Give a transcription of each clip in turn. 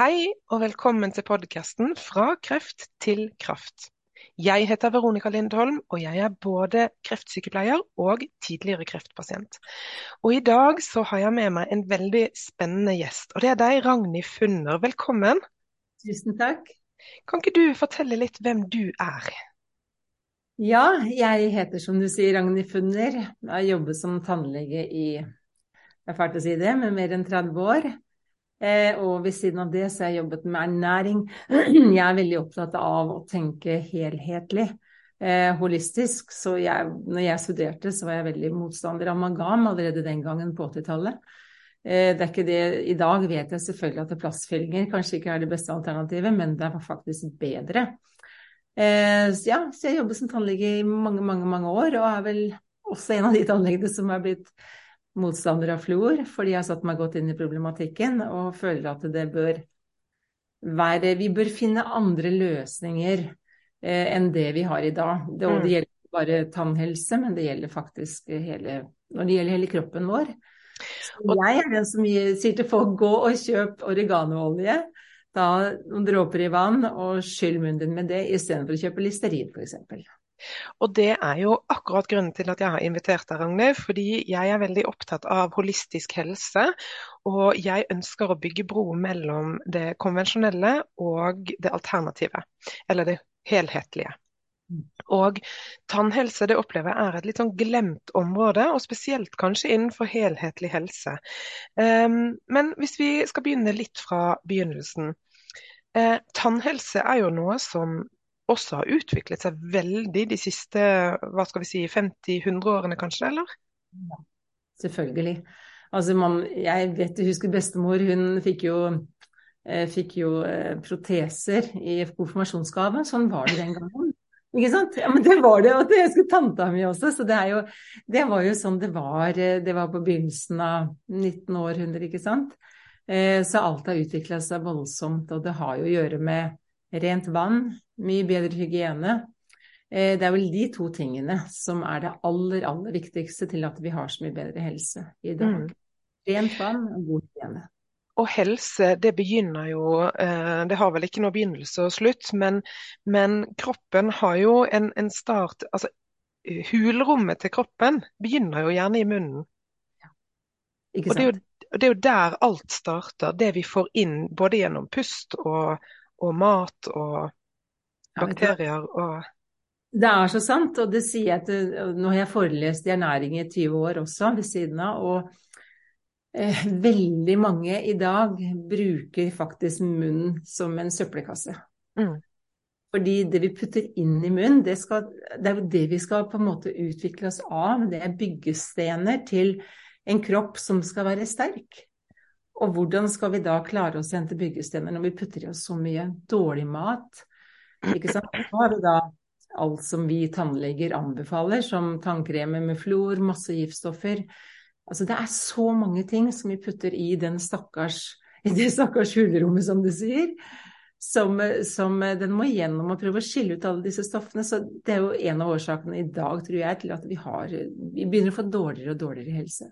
Hei og velkommen til podkasten Fra kreft til kraft. Jeg heter Veronica Lindholm, og jeg er både kreftsykepleier og tidligere kreftpasient. Og I dag så har jeg med meg en veldig spennende gjest, og det er deg, Ragnhild Funner. Velkommen. Tusen takk. Kan ikke du fortelle litt hvem du er? Ja, jeg heter som du sier Ragnhild Funner. Jeg har jobbet som tannlege i det er fælt å si det, men mer enn 30 år. Eh, og ved siden av det så har jeg jobbet med ernæring. Jeg er veldig opptatt av å tenke helhetlig, eh, holistisk. Så jeg, når jeg studerte, så var jeg veldig motstander av Magam allerede den gangen på 80-tallet. Eh, det er ikke det, I dag vet jeg selvfølgelig at plastfyllinger kanskje ikke er det beste alternativet, men det er faktisk bedre. Så ja, så jeg jobber som tannlege i mange, mange, mange år, og er vel også en av de tannlegene som er blitt motstander av fluor, fordi jeg har satt meg godt inn i problematikken og føler at det bør være Vi bør finne andre løsninger eh, enn det vi har i dag. Det, og det gjelder ikke bare tannhelse, men det gjelder faktisk hele Når det gjelder hele kroppen vår. Så jeg er den som sier til folk gå og kjøp oreganoolje. Ta noen dråper i vann og skyll munnen din med det istedenfor å kjøpe Listerin f.eks. Og det er jo akkurat grunnen til at jeg har invitert deg, Ragnhild. Fordi jeg er veldig opptatt av holistisk helse. Og jeg ønsker å bygge bro mellom det konvensjonelle og det alternative. Eller det helhetlige. Og tannhelse det opplever jeg er et litt sånn glemt område, og spesielt kanskje innenfor helhetlig helse. Um, men hvis vi skal begynne litt fra begynnelsen. Uh, tannhelse er jo noe som også har utviklet seg veldig de siste hva skal vi si, 50-100 årene kanskje, eller? Ja, selvfølgelig. Altså man, jeg vet, du husker bestemor, hun fikk jo, eh, fikk jo eh, proteser i konfirmasjonsgave. Sånn var det den gangen. Ikke sant? Ja, men det var det, og det husker tanta mi også. Så det, er jo, det var jo sånn det var. Eh, det var på begynnelsen av 19 århundre, ikke sant. Eh, så alt har utvikla seg voldsomt, og det har jo å gjøre med rent vann, mye bedre hygiene. Eh, det er vel de to tingene som er det aller, aller viktigste til at vi har så mye bedre helse i dag. Mm. Rent vann og god hygiene. Og helse, det begynner jo eh, Det har vel ikke noe begynnelse og slutt, men, men kroppen har jo en, en, start Altså, hulrommet til kroppen begynner jo gjerne i munnen. Ja. Ikke sant? Og det, er jo, det er jo der alt starter. Det vi får inn både gjennom pust og, og mat og bakterier og Det er så sant, og det sier jeg til Nå har jeg forelest i ernæring i 20 år også ved siden av, og eh, veldig mange i dag bruker faktisk munnen som en søppelkasse. Mm. Fordi det vi putter inn i munnen, det, skal, det, er jo det vi skal på en måte utvikle oss av. Det er byggestener til en kropp som skal være sterk. Og hvordan skal vi da klare oss sende til byggestener når vi putter i oss så mye dårlig mat? Ikke sant? Så har vi da alt som vi tannleger anbefaler, som tannkremer med fluor, masse giftstoffer. Altså det er så mange ting som vi putter i stakkars i det stakkars hulrommet, som du sier. Som, som, den må gjennom og prøve å skille ut alle disse stoffene. Så det er jo en av årsakene i dag, tror jeg, til at vi, har, vi begynner å få dårligere og dårligere helse.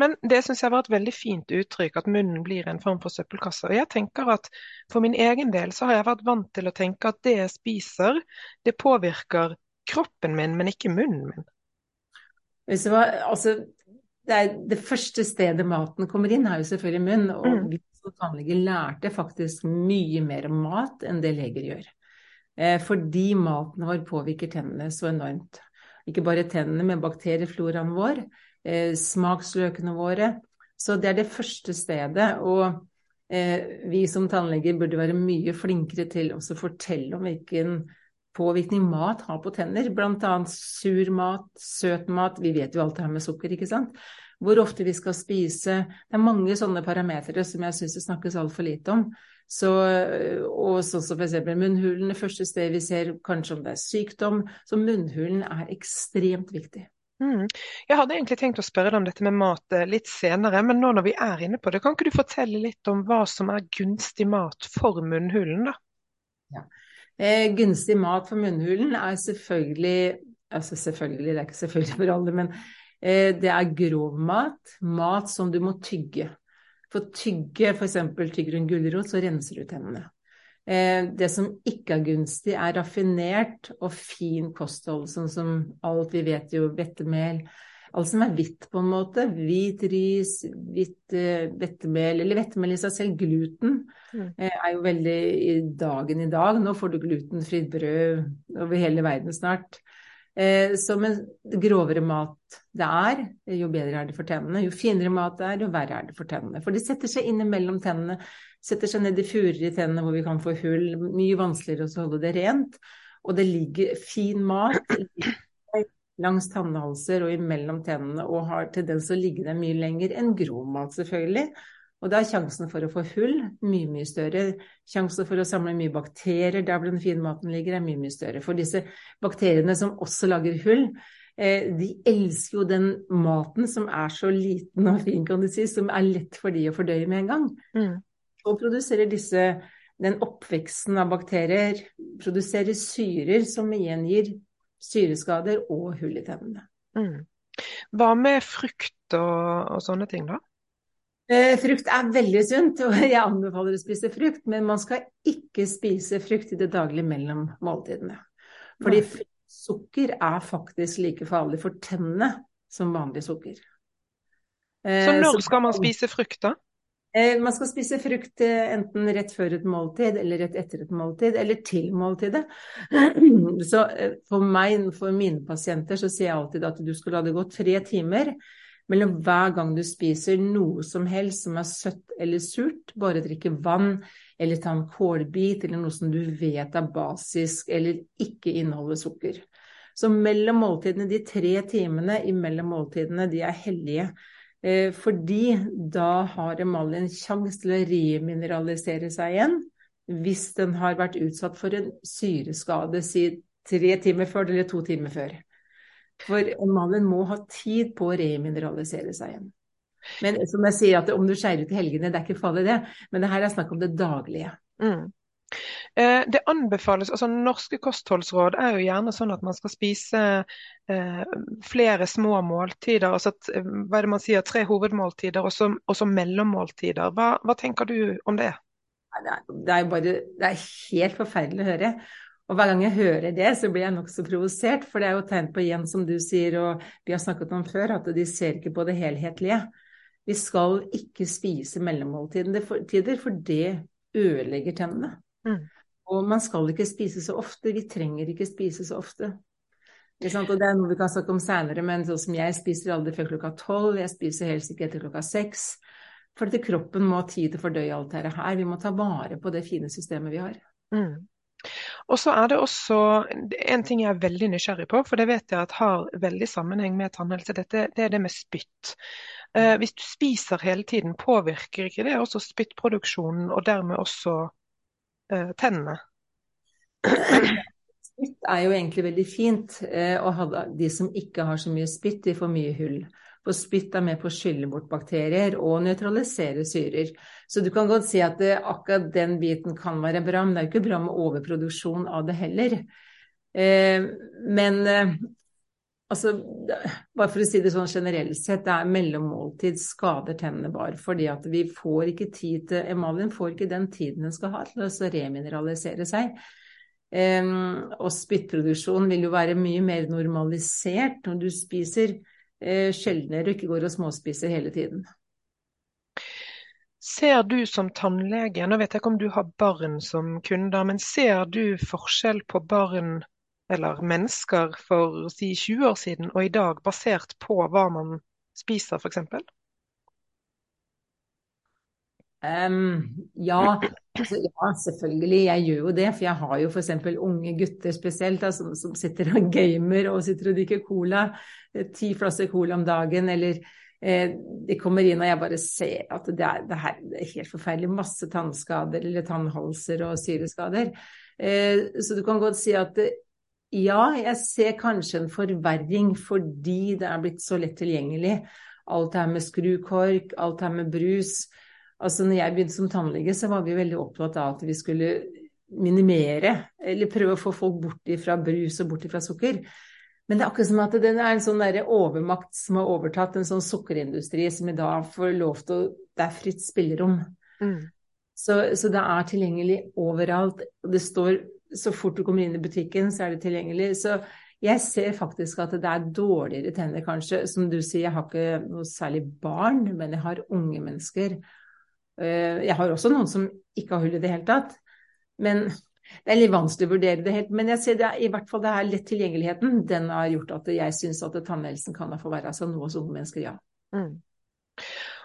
Men det syns jeg var et veldig fint uttrykk, at munnen blir en form for søppelkasse. Og jeg tenker at For min egen del så har jeg vært vant til å tenke at det jeg spiser, det påvirker kroppen min, men ikke munnen min. Var, altså, det, er, det, første stedet maten kommer inn, er jo selvfølgelig munnen. Og mm. vi som tannleger lærte faktisk mye mer om mat enn det leger gjør. Eh, fordi maten vår påvirker tennene så enormt. Ikke bare tennene, men bakteriefloraen vår eh, smaksløkene våre. Så det er det første stedet. Og eh, vi som tannleger burde være mye flinkere til å fortelle om hvilken påvirkning mat har på tenner. Bl.a. sur mat, søt mat. Vi vet jo alt det her med sukker, ikke sant. Hvor ofte vi skal spise. Det er mange sånne parametere som jeg syns det snakkes altfor lite om. Så, og sånn som f.eks. munnhulen, det første stedet vi ser kanskje om det er sykdom. Så munnhulen er ekstremt viktig. Mm. Jeg hadde egentlig tenkt å spørre deg om dette med mat eh, litt senere, men nå når vi er inne på det, kan ikke du fortelle litt om hva som er gunstig mat for munnhulen, da? Ja. Eh, gunstig mat for munnhulen er selvfølgelig altså selvfølgelig, det er ikke selvfølgelig for alle, men eh, det er grov mat. Mat som du må tygge. For tygge, f.eks. tygger du en gulrot, så renser du tennene. Eh, det som ikke er gunstig, er raffinert og fin kosthold, sånn som alt vi vet jo, vettemel. Alt som er hvitt, på en måte. Hvit ris, hvitt vettemel hvetemel, eller vettemel i seg selv. Gluten mm. Eh, er jo veldig i dagen i dag. Nå får du glutenfritt brød over hele verden snart. Eh, som en grovere mat det er, jo bedre er det for tennene. Jo finere mat det er, jo verre er det for tennene. For de setter seg innimellom tennene, setter seg ned i furer i tennene hvor vi kan få hull. Mye vanskeligere å holde det rent. Og det ligger fin mat langs tannhalser og imellom tennene, og har tendens til å ligge der mye lenger enn grov mat, selvfølgelig. Og da er sjansen for å få hull mye, mye større. Sjansen for å samle mye bakterier der hvor den fine maten ligger, er mye, mye større. For disse bakteriene som også lager hull, eh, de elsker jo den maten som er så liten og fin, kan du si, som er lett for de å fordøye med en gang. Mm. Og produserer disse, den oppveksten av bakterier, produserer syrer som igjen gir syreskader og hull i tennene. Mm. Hva med frukt og, og sånne ting, da? Eh, frukt er veldig sunt, og jeg anbefaler å spise frukt, men man skal ikke spise frukt i det daglige mellom måltidene. Fordi sukker er faktisk like farlig for tennene som vanlig sukker. Eh, Så når skal man spise frukt, da? Eh, man skal spise frukt enten rett før et måltid, eller rett etter et måltid, eller til måltidet. Så for meg, for mine pasienter, så sier jeg alltid at du skal la det gå tre timer mellom hver gang du spiser noe som helst som er søtt eller surt, bare drikke vann eller ta en kålbit eller noe som du vet er basisk eller ikke inneholder sukker. Så mellom måltidene, de tre timene imellom måltidene, de er hellige. Eh, fordi da har emaljen sjanse til å remineralisere seg igjen hvis den har vært utsatt for en syreskade si tre timer før eller to timer før. For emaljen må ha tid på å remineralisere seg igjen. Men som jeg sier, at om du skeier ut i helgene, det er ikke farlig det. Men det her er snakk om det daglige. Mm. Eh, det anbefales, altså Norske kostholdsråd er jo gjerne sånn at man skal spise eh, flere små måltider. altså at, eh, hva er det man sier, Tre hovedmåltider og så mellommåltider. Hva, hva, tenker du om det? Det er, det er, bare, det er helt forferdelig å høre. Og hver gang jeg hører det, så blir jeg nokså provosert, for det er jo tegn på igjen, som du sier, og vi har snakket om før, at de ser ikke på det helhetlige. Vi skal ikke spise mellommåltider, for det ødelegger tennene. Mm. Og man skal ikke spise så ofte. Vi trenger ikke spise så ofte. Og det er noe vi kan snakke om seinere, men sånn som jeg spiser aldri før klokka tolv, jeg spiser helst ikke etter klokka seks. For at kroppen må ha tid til å fordøye alt dette her. Vi må ta vare på det fine systemet vi har. Mm. Og så er det også en ting jeg er veldig nysgjerrig på, for det vet jeg at har veldig sammenheng med tannhelse. Dette, det er det med spytt. Eh, hvis du spiser hele tiden, påvirker ikke det også spyttproduksjonen, og dermed også tennene? Spytt er jo egentlig veldig fint, eh, og de som ikke har så mye spytt, de får mye hull. For spytt er med på å skylle bort bakterier og nøytralisere syrer. Så du kan godt si at det, akkurat den biten kan være bra, men det er jo ikke bra med overproduksjon av det heller. Eh, men eh, altså, bare for å si det sånn generelt sett, det er mellommåltid skader tennene bare. Fordi at vi får ikke tid til Emalien får ikke den tiden den skal ha til å remineralisere seg. Um, og spyttproduksjon vil jo være mye mer normalisert når du spiser uh, sjeldnere og ikke går og småspiser hele tiden. Ser du som tannlege, nå vet jeg ikke om du har barn som kunder, men ser du forskjell på barn eller mennesker for si 20 år siden og i dag, basert på hva man spiser f.eks.? Um, ja, altså, ja, selvfølgelig. Jeg gjør jo det. For jeg har jo f.eks. unge gutter spesielt da, som, som, sitter og gamer og sitter og drikker cola. Eh, ti flasser cola om dagen. Eller eh, de kommer inn og jeg bare ser at det er, det her, det er helt forferdelig. Masse tannskader eller tannhalser og syreskader. Eh, så du kan godt si at ja, jeg ser kanskje en forverring fordi det er blitt så lett tilgjengelig. Alt det her med skrukork, alt det her med brus. Altså når jeg begynte som tannlege, så var vi veldig opptatt av at vi skulle minimere, eller prøve å få folk bort fra brus og bort fra sukker. Men det er akkurat som at det er en sånn overmakt som har overtatt en sånn sukkerindustri som i dag får lov til å Det er fritt spillerom. Mm. Så, så, det er tilgjengelig overalt. Det står Så fort du kommer inn i butikken, så er det tilgjengelig. Så jeg ser faktisk at det er dårligere tenner, kanskje. Som du sier, jeg har ikke noe særlig barn, men jeg har unge mennesker. Eh, jeg har også noen som ikke har hull i det hele tatt. Men det er litt vanskelig å vurdere det helt, men jeg ser det i hvert fall det er lett tilgjengeligheten. Den har gjort at jeg syns at tannhelsen kan få være altså noe hos unge mennesker, ja. Mm.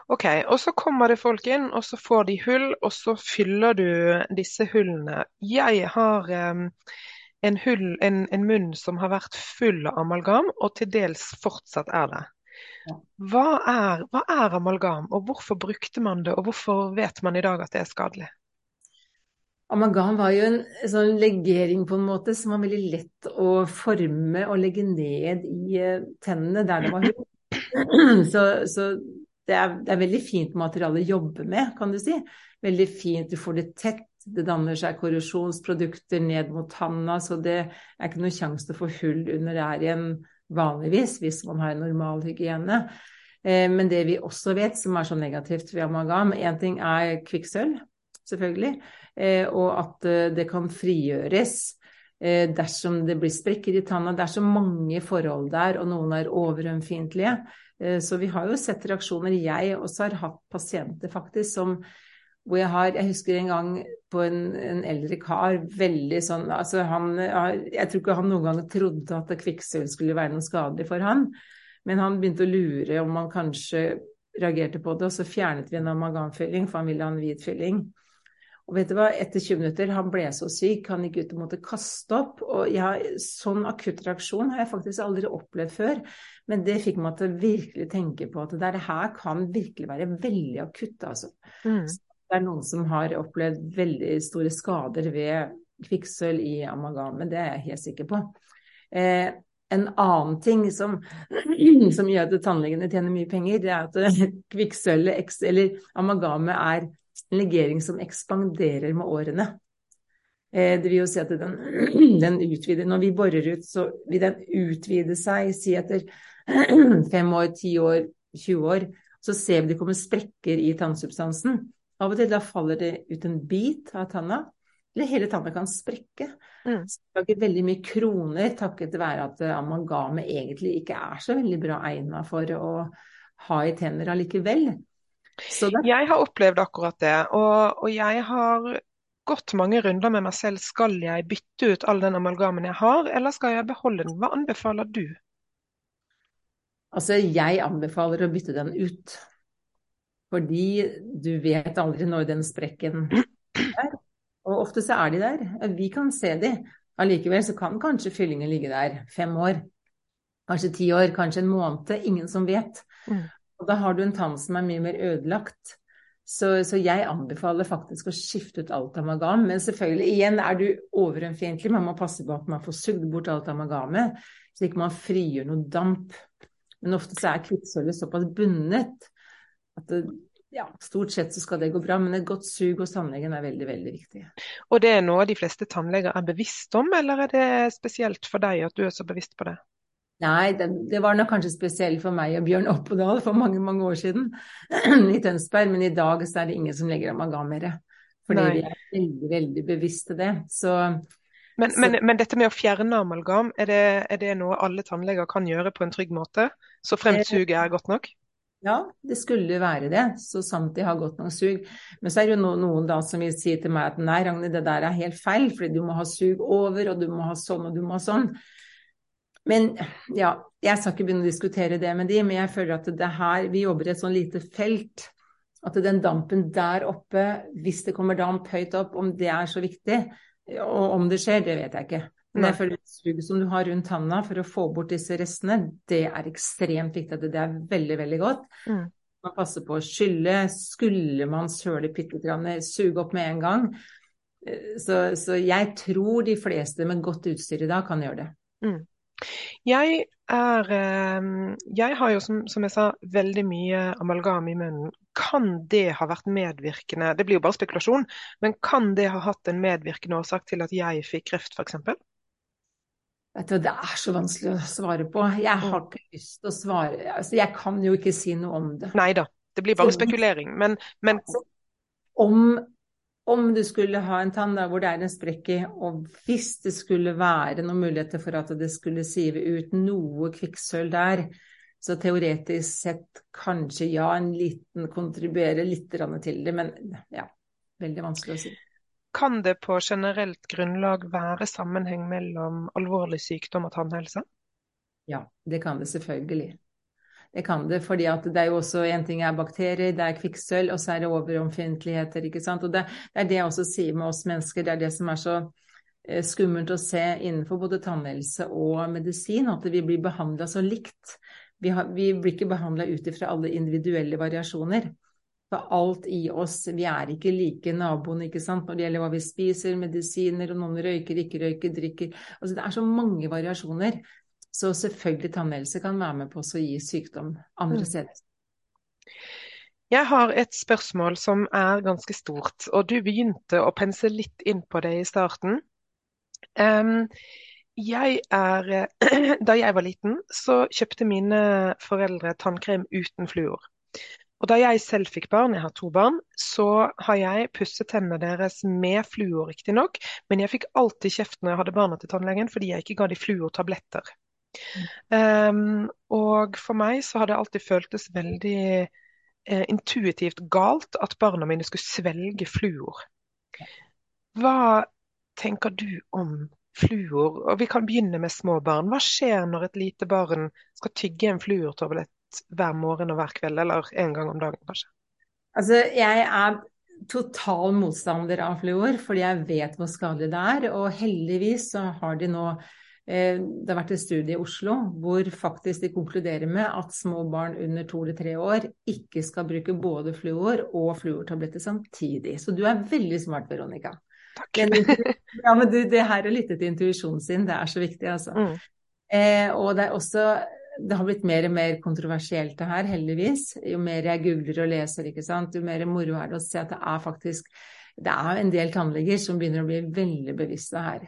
Ok, og så kommer det folk inn, og så får de hull, og så fyller du disse hullene. Jeg har um, en, hull, en, en, munn som har vært full av amalgam, og til dels fortsatt er det. Hva er, hva er amalgam, og hvorfor brukte man det, og hvorfor vet man i dag at det er skadelig? Amalgam var jo en sånn legering på en måte som var veldig lett å forme og legge ned i eh, tennene der det var hull. Så, så det, er, det, er, veldig fint materiale å jobbe med, kan du si. Veldig fint, du får det tett. Det danner seg korrosjonsprodukter ned mot tanna, så det er ikke noen sjanse til å få hull under der igjen vanligvis, hvis man har en normal hygiene. Eh, men det vi også vet som er så negativt ved amalgam, én ting er kvikksølv, selvfølgelig. Eh, og at eh, det kan frigjøres eh, dersom det blir sprekker i tanna. Det er så mange forhold der, og noen er overømfintlige. Så vi har jo sett reaksjoner. Jeg også har hatt pasienter faktisk som hvor jeg har Jeg husker en gang på en, en eldre kar veldig sånn altså han, Jeg tror ikke han noen gang trodde at kvikksølv skulle være noe skadelig for han. Men han begynte å lure om han kanskje reagerte på det, og så fjernet vi en amalgamfylling, for han ville ha en hvit fylling. Og vet du hva, etter 20 minutter, han ble så syk, han gikk ut og måtte kaste opp. Og jeg, sånn akutt reaksjon har jeg faktisk aldri opplevd før. Men det fikk meg til å virkelig tenke på at det her kan virkelig være veldig akutt, altså. Mm. Det er noen som har opplevd veldig store skader ved kvikksølv i amalgamet, det er jeg helt sikker på. Eh, en annen ting som, som gjør at tannlegene tjener mye penger, det er at kvikksølvet, eller amalgamet, er en legering som ekspanderer med årene. Eh, det vil jo si at den, den, utvider Når vi borer ut, så vil den utvide seg, si etter fem år, ti år, 20 år. Så ser vi det kommer sprekker i tannsubstansen. Av og til da faller det ut en bit av tanna, eller hele tanna kan sprekke. Mm. Så det lager veldig mye kroner takket være at amalgamet egentlig ikke er så veldig bra egnet for å ha i tenner allikevel. Jeg har opplevd akkurat det, og, og, jeg har gått mange runder med meg selv. Skal jeg bytte ut all den amalgamen jeg har, eller skal jeg beholde den? Hva anbefaler du? Altså, jeg anbefaler å bytte den ut. Fordi du vet aldri når den sprekken er. Og ofte så er de der. Vi kan se de. Allikevel så kan kanskje fyllingen ligge der fem år. Kanskje ti år, kanskje en måned. Ingen som vet. Mm. Og da har du en tann som er mye mer ødelagt. Så, så, jeg anbefaler faktisk å skifte ut alt amalgam. Men selvfølgelig, igjen er du overømfiendtlig. Man må passe på at man får sugd bort alt amalgamet, så ikke man frigjør noe damp. Men ofte så er kvikksølvet såpass bundet at det, ja, stort sett så skal det gå bra. Men et godt sug hos tannlegen er veldig, veldig viktig. Og det er noe de fleste tannleger er bevisst om, eller er det spesielt for deg at du er så bevisst på det? Nei, det, det, var nok kanskje spesielt for meg og Bjørn Oppedal for mange mange år siden i Tønsberg, men i dag så er det ingen som legger amalgam mer. Fordi Nei. vi er veldig, veldig bevisste det. Så, men, så... Men, men, dette med å fjerne amalgam, er det, er det, noe alle tannleger kan gjøre på en trygg måte? Så fremt suget er godt nok? Ja, det skulle være det, så sant de har godt nok sug. Men så er det jo noen da som vil si til meg at nei, Ragnhild, det der er helt feil, fordi du må ha sug over, og du må ha sånn, og du må ha sånn. Men ja, jeg skal ikke begynne å diskutere det med de, men jeg føler at det her, vi jobber i et sånn lite felt. At den dampen der oppe, hvis det kommer damp høyt opp, om det er så viktig, og om det skjer, det vet jeg ikke. Men jeg føler suget som du har rundt tanna for å få bort disse restene, det er ekstremt viktig. at Det er veldig, veldig godt. Mm. Man passer på å skylle. Skulle man søle bitte grann, suge opp med en gang. Eh, så, så, jeg tror de fleste med godt utstyr i dag kan gjøre det. Mm. Jeg er ehm, Jeg har jo, som, som, jeg sa, veldig mye amalgam i munnen. Kan det ha vært medvirkende Det blir jo bare spekulasjon, men kan det ha hatt en medvirkende årsak til at jeg fikk kreft, f.eks.? Vet du, Det er så vanskelig å svare på. Jeg har Mm. ikke lyst til å svare altså, Jeg kan jo ikke si noe om det. Nei da, det blir bare spekulering. Men, men Om, om du skulle ha en tann der hvor det er en sprekk i, og hvis det skulle være noen muligheter for at det skulle sive ut noe kvikksølv der, så teoretisk sett kanskje ja, en liten kontribuerer litt til det, men ja, veldig vanskelig å si. kan det på generelt grunnlag være sammenheng mellom alvorlig sykdom og tannhelse? Ja, det kan det selvfølgelig. Det kan det, fordi det er jo også en ting er bakterier, det er kvikksølv, og så er det overomfintligheter, ikke sant. Og det, det er det jeg også sier med oss mennesker, det er det som er så eh, skummelt å se innenfor både tannhelse og medisin, at vi blir behandla så likt. Vi, har, vi blir ikke behandla ut ifra alle individuelle variasjoner. For alt i oss, vi er ikke like naboene, ikke sant, når det gjelder hva vi spiser, medisiner, og noen røyker, ikke røyker, drikker. Altså det er så mange variasjoner. Så selvfølgelig tannhelse kan være med på å gi sykdom andre Mm. steder. Jeg har et spørsmål som er ganske stort, og du begynte å pense litt inn på det i starten. Um, jeg er, da jeg var liten, så kjøpte mine foreldre tannkrem uten fluor. Og da jeg selv fikk barn, jeg har to barn, så har jeg pusset tennene deres med fluor, riktignok, men jeg fikk alltid kjeft når jeg hadde barna til tannlegen fordi jeg ikke ga de fluortabletter. Um, og for meg så har det alltid føltes veldig eh, intuitivt galt at barna mine skulle svelge fluor. Hva tenker du om fluor? Og vi kan begynne med små barn. Hva skjer når et lite barn skal tygge en fluortablett hver morgen og hver kveld, eller en gang om dagen, kanskje? Altså, jeg er total motstander av fluor, fordi jeg vet hvor skadelig det er. Og heldigvis så har de nå Det har vært en studie i Oslo hvor faktisk de konkluderer med at små barn under to eller tre år ikke skal bruke både fluor og fluortabletter samtidig. Så du er veldig smart, Veronica. Takk. Men, ja, men du, det her å lytte til intuisjonen sin, det er så viktig, altså. Mm. Eh, og det er også det har blitt mer og mer kontroversielt det her, heldigvis. Jo mer jeg googler og leser, ikke sant? jo mer moro er det å se at det er faktisk det er en del tannleger som begynner å bli veldig bevisste her.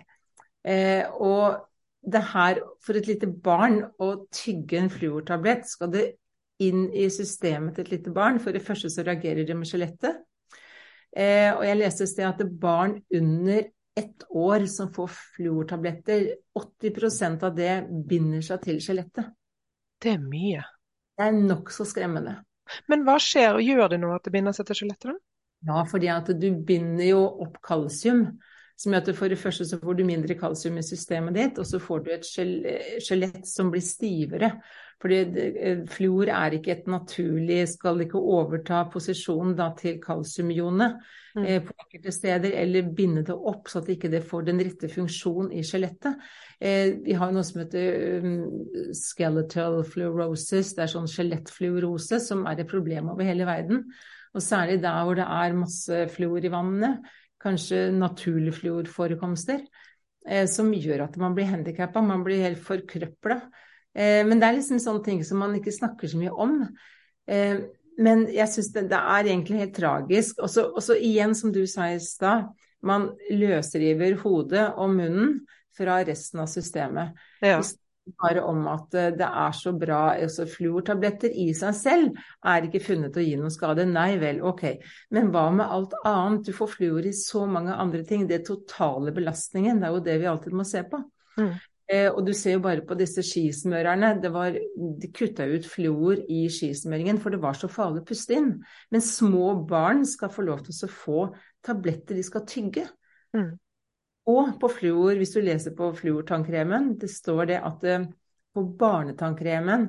Eh, og det her, for et lite barn å tygge en fluortablett, skal det inn i systemet til et lite barn. For det første så reagerer det med skjelettet. Eh, og jeg leste et sted at barn under ett år som får fluortabletter, 80% av det binder seg til skjelettet. Det er mye. Det er nokså skremmende. Men hva skjer, og gjør det noe at det binder seg til skjelettet? da? Ja, fordi at du binder jo opp kalsium. Som gjør at for det første så får du mindre kalsium i systemet ditt, og så får du et skjel- skjelett som blir stivere. Fordi eh, fluor er ikke et naturlig Skal ikke overta posisjonen da til kalsiumionet Mm. eh, på enkelte steder, eller binde det opp så at ikke det får den rette funksjonen i skjelettet. Eh, vi har noe som heter um, skeletal fluorosis, det er sånn skjelettfluorose som er et problem over hele verden. Og særlig der hvor det er masse fluor i vannene, kanskje naturfluorforekomster, eh, som gjør at man blir handikappa, man blir helt forkrøpla. Eh, men det er liksom sånne ting som man ikke snakker så mye om. Eh, men jeg syns det, det er egentlig helt tragisk. Og så igjen, som du sa i stad, man løsriver hodet og munnen fra resten av systemet. Ja. Bare om at eh, det er så bra altså Fluortabletter i seg selv er ikke funnet å gi noen skade. Nei vel, ok. Men hva med alt annet? Du får fluor i så mange andre ting. Det totale belastningen, det er jo det vi alltid må se på. Mm. Eh, og du ser jo bare på disse skismørerne. Det var, de kutta ut fluor i skismøringen, for det var så farlig å puste inn. Men små barn skal få lov til å få tabletter de skal tygge. Mm. Og på fluor, hvis du leser på fluortannkremen, det står det at eh, på barnetannkremen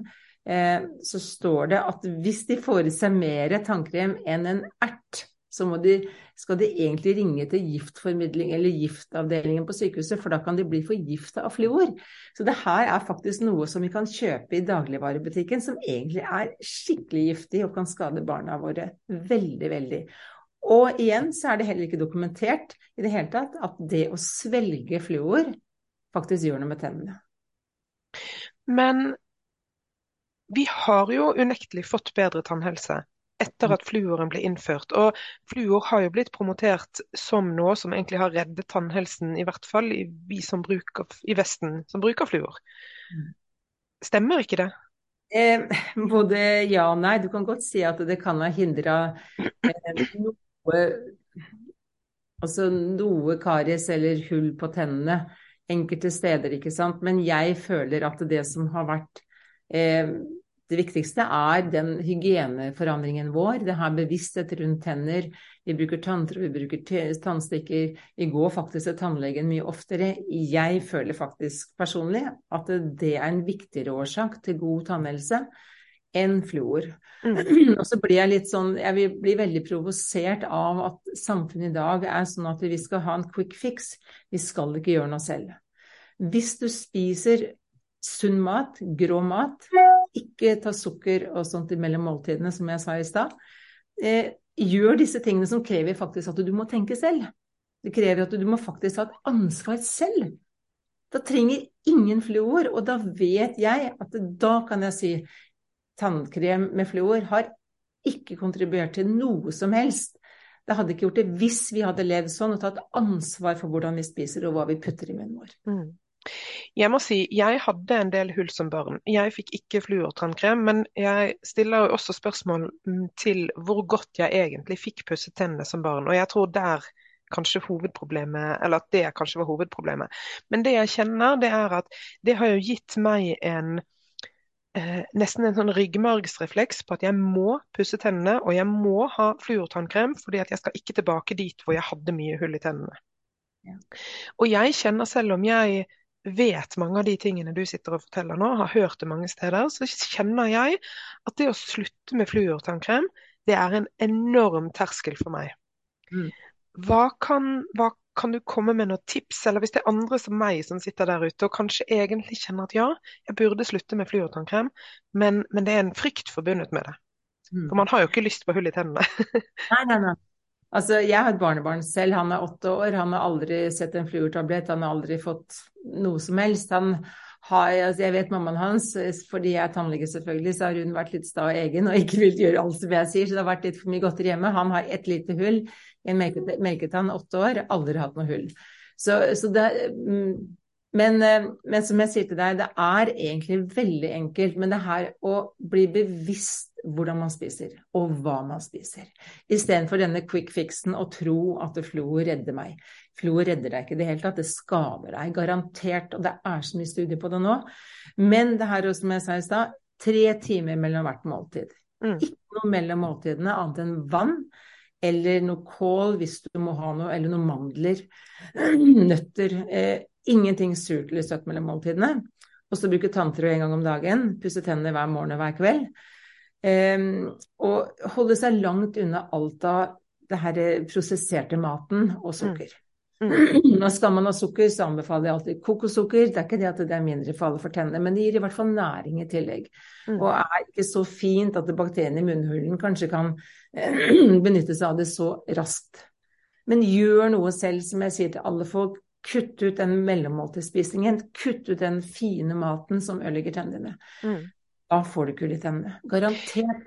eh, så står det at hvis de får i seg mer tannkrem enn en ert, så de, skal de egentlig ringe til giftformidling eller giftavdelingen på sykehuset, for da kan de bli forgifta av fluor. Så det her er faktisk noe som vi kan kjøpe i dagligvarebutikken, som egentlig er skikkelig giftig og kan skade barna våre veldig, veldig. Og igjen så er det heller ikke dokumentert i det hele tatt at det å svelge fluor faktisk gjør noe med tennene. Men vi har jo unektelig fått bedre tannhelse. etter at fluoren ble innført. Og fluor har jo blitt promotert som noe som egentlig har reddet tannhelsen, i hvert fall i, vi som bruker, i Vesten som bruker fluor. Mm. Stemmer ikke det? Eh, både ja og nei. Du kan godt si at det kan ha hindra eh, noe Altså noe karies eller hull på tennene enkelte steder, ikke sant. Men jeg føler at det som har vært eh, det viktigste er den hygieneforandringen vår. Det her bevissthet rundt tenner. Vi bruker tanntråd, vi bruker tannstikker. Vi går faktisk til tannlegen mye oftere. Jeg føler faktisk personlig at det er en viktigere årsak til god tannhelse enn fluor. Mm. Og så blir jeg litt sånn Jeg blir veldig provosert av at samfunnet i dag er sånn at vi skal ha en quick fix. Vi skal ikke gjøre noe selv. Hvis du spiser sunn mat, grå mat, ikke ta sukker og sånt mellom måltidene, som jeg sa i stad. Eh, gjør disse tingene som krever faktisk at du må tenke selv. Det krever at du må faktisk ha et ansvar selv. Da trenger ingen fluor, og da vet jeg at da kan jeg si tannkrem med fluor har ikke kontribuert til noe som helst. Det hadde ikke gjort det hvis vi hadde levd sånn og tatt ansvar for hvordan vi spiser og hva vi putter i munnen vår. Mm. Jeg må si, jeg hadde en del hull som barn. Jeg fikk ikke fluortannkrem, men jeg stiller også spørsmål mm, til hvor godt jeg egentlig fikk pusset tennene som barn. Og jeg tror der kanskje hovedproblemet, eller at det kanskje var hovedproblemet. Men det jeg kjenner, det er at det har jo gitt meg en eh, nesten en sånn ryggmargsrefleks på at jeg må pusse tennene, og jeg må ha fluortannkrem, fordi at jeg skal ikke tilbake dit hvor jeg hadde mye hull i tennene. Ja. Og jeg kjenner selv om jeg vet mange av de tingene du sitter og forteller nå, har hørt det mange steder, så kjenner jeg at det å slutte med fluortannkrem, det er en enorm terskel for meg. Mm. Hva, kan, hva kan du komme med noen tips, eller hvis det er andre som meg som sitter der ute og kanskje egentlig kjenner at ja, jeg burde slutte med fluortannkrem, men, men det er en frykt forbundet med det. Mm. For man har jo ikke lyst på hull i tennene. nei, nei, nei. Altså, jeg har et barnebarn selv, han er åtte år. Han har aldri sett en fluortablett, han har aldri fått noe som helst. Han har, altså jeg vet mammaen hans, fordi jeg er tannlege selvfølgelig, så har hun vært litt sta og egen og ikke villet gjøre alt som jeg sier, så det har vært litt for mye godteri hjemme. Han har ett lite hull en melketann, åtte år, aldri hatt noe hull. Så, så det, mm, men, men, som jeg sier til deg, det er egentlig veldig enkelt. Men det her å bli bevisst hvordan man spiser, og hva man spiser. Istedenfor denne quick fixen og tro at flo redder meg. Fluor redder deg ikke i det hele tatt, det skader deg garantert, og det er så mye studier på det nå. Men det her, som jeg sa i stad, tre timer mellom hvert måltid. Mm. Ikke noe mellom måltidene annet enn vann. Eller noe kål hvis du må ha noe, eller noen mandler. Nøtter. Eh, ingenting surt eller søtt mellom måltidene. Og så bruke tanntråd en gang om dagen. Pusse tennene hver morgen og hver kveld. Eh, og holde seg langt unna alt av det her prosesserte maten og sukker. Mm. Mm. skal man ha sukker, så anbefaler jeg alltid kokossukker. Det er ikke det at det er mindre farlig for tennene, men det gir i hvert fall næring i tillegg. Mm. Og er ikke så fint at bakteriene i munnhulen kanskje kan benytte seg av det så raskt. Men gjør noe selv, som jeg sier til alle folk. Kutt ut den mellommåltidsspisingen. Kutt ut den fine maten som ødelegger tennene. Mm. Da får du kull i tennene. Garantert.